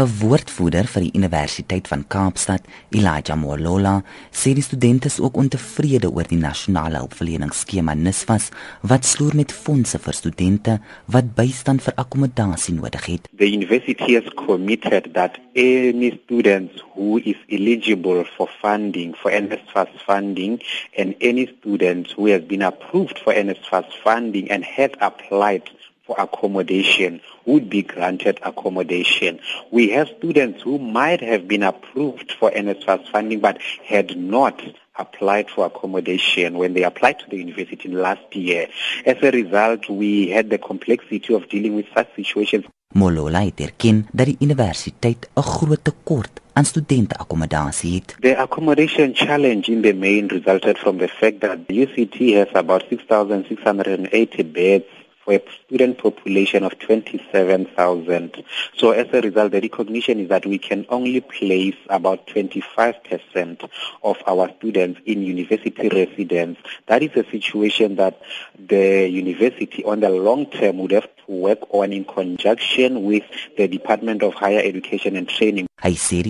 'n Woordvoerder vir die Universiteit van Kaapstad, Elijah Molola, sê die studente is ook ontevrede oor die nasionale hulpverleningsskema NSFAS wat sloer met fondse vir studente wat bystand vir akkommodasie nodig het. The university has committed that any students who is eligible for funding for NSFAS funding and any student who has been approved for NSFAS funding and had applied for accommodation would be granted accommodation. We have students who might have been approved for NSFAS funding but had not applied for accommodation when they applied to the university last year. As a result, we had the complexity of dealing with such situations. Moholola het erken dat die universiteit 'n groot tekort aan studente akkommodasie het. The accommodation challenge in the main resulted from the fact that the UCT has about 6680 beds for a student population of 27,000. So as a result, the recognition is that we can only place about 25% of our students in university residence. That is a situation that the university on the long term would have to work on in conjunction with the Department of Higher Education and Training. Hy sê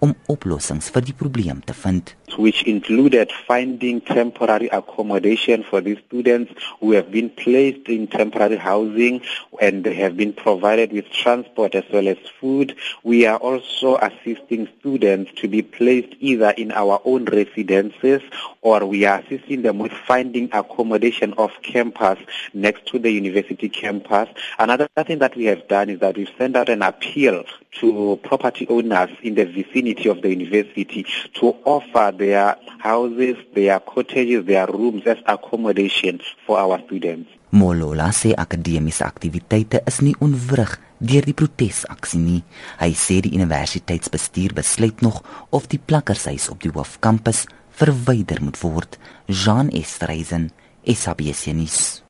om oplossings vir die probleem te vind. Which included finding temporary accommodation for these students who have been placed in temporary housing and they have been provided with transport as well as food. We are also assisting students to be placed either in our own residences or we are assisting them with finding accommodation off campus next to the university campus. Another thing that we have done is that we've sent out an appeal to property owners in the vicinity of the university to offer their houses, their cottages, their rooms as accommodation for our students. Molola sê akademiese aktiwiteite is nie onwrig deur die protesaksie nie. Hy sê die universiteitsbestuur besluit nog of die plakkershuis op die hoofkampus verwyder moet word. Jean Estreisen, SABC nuus.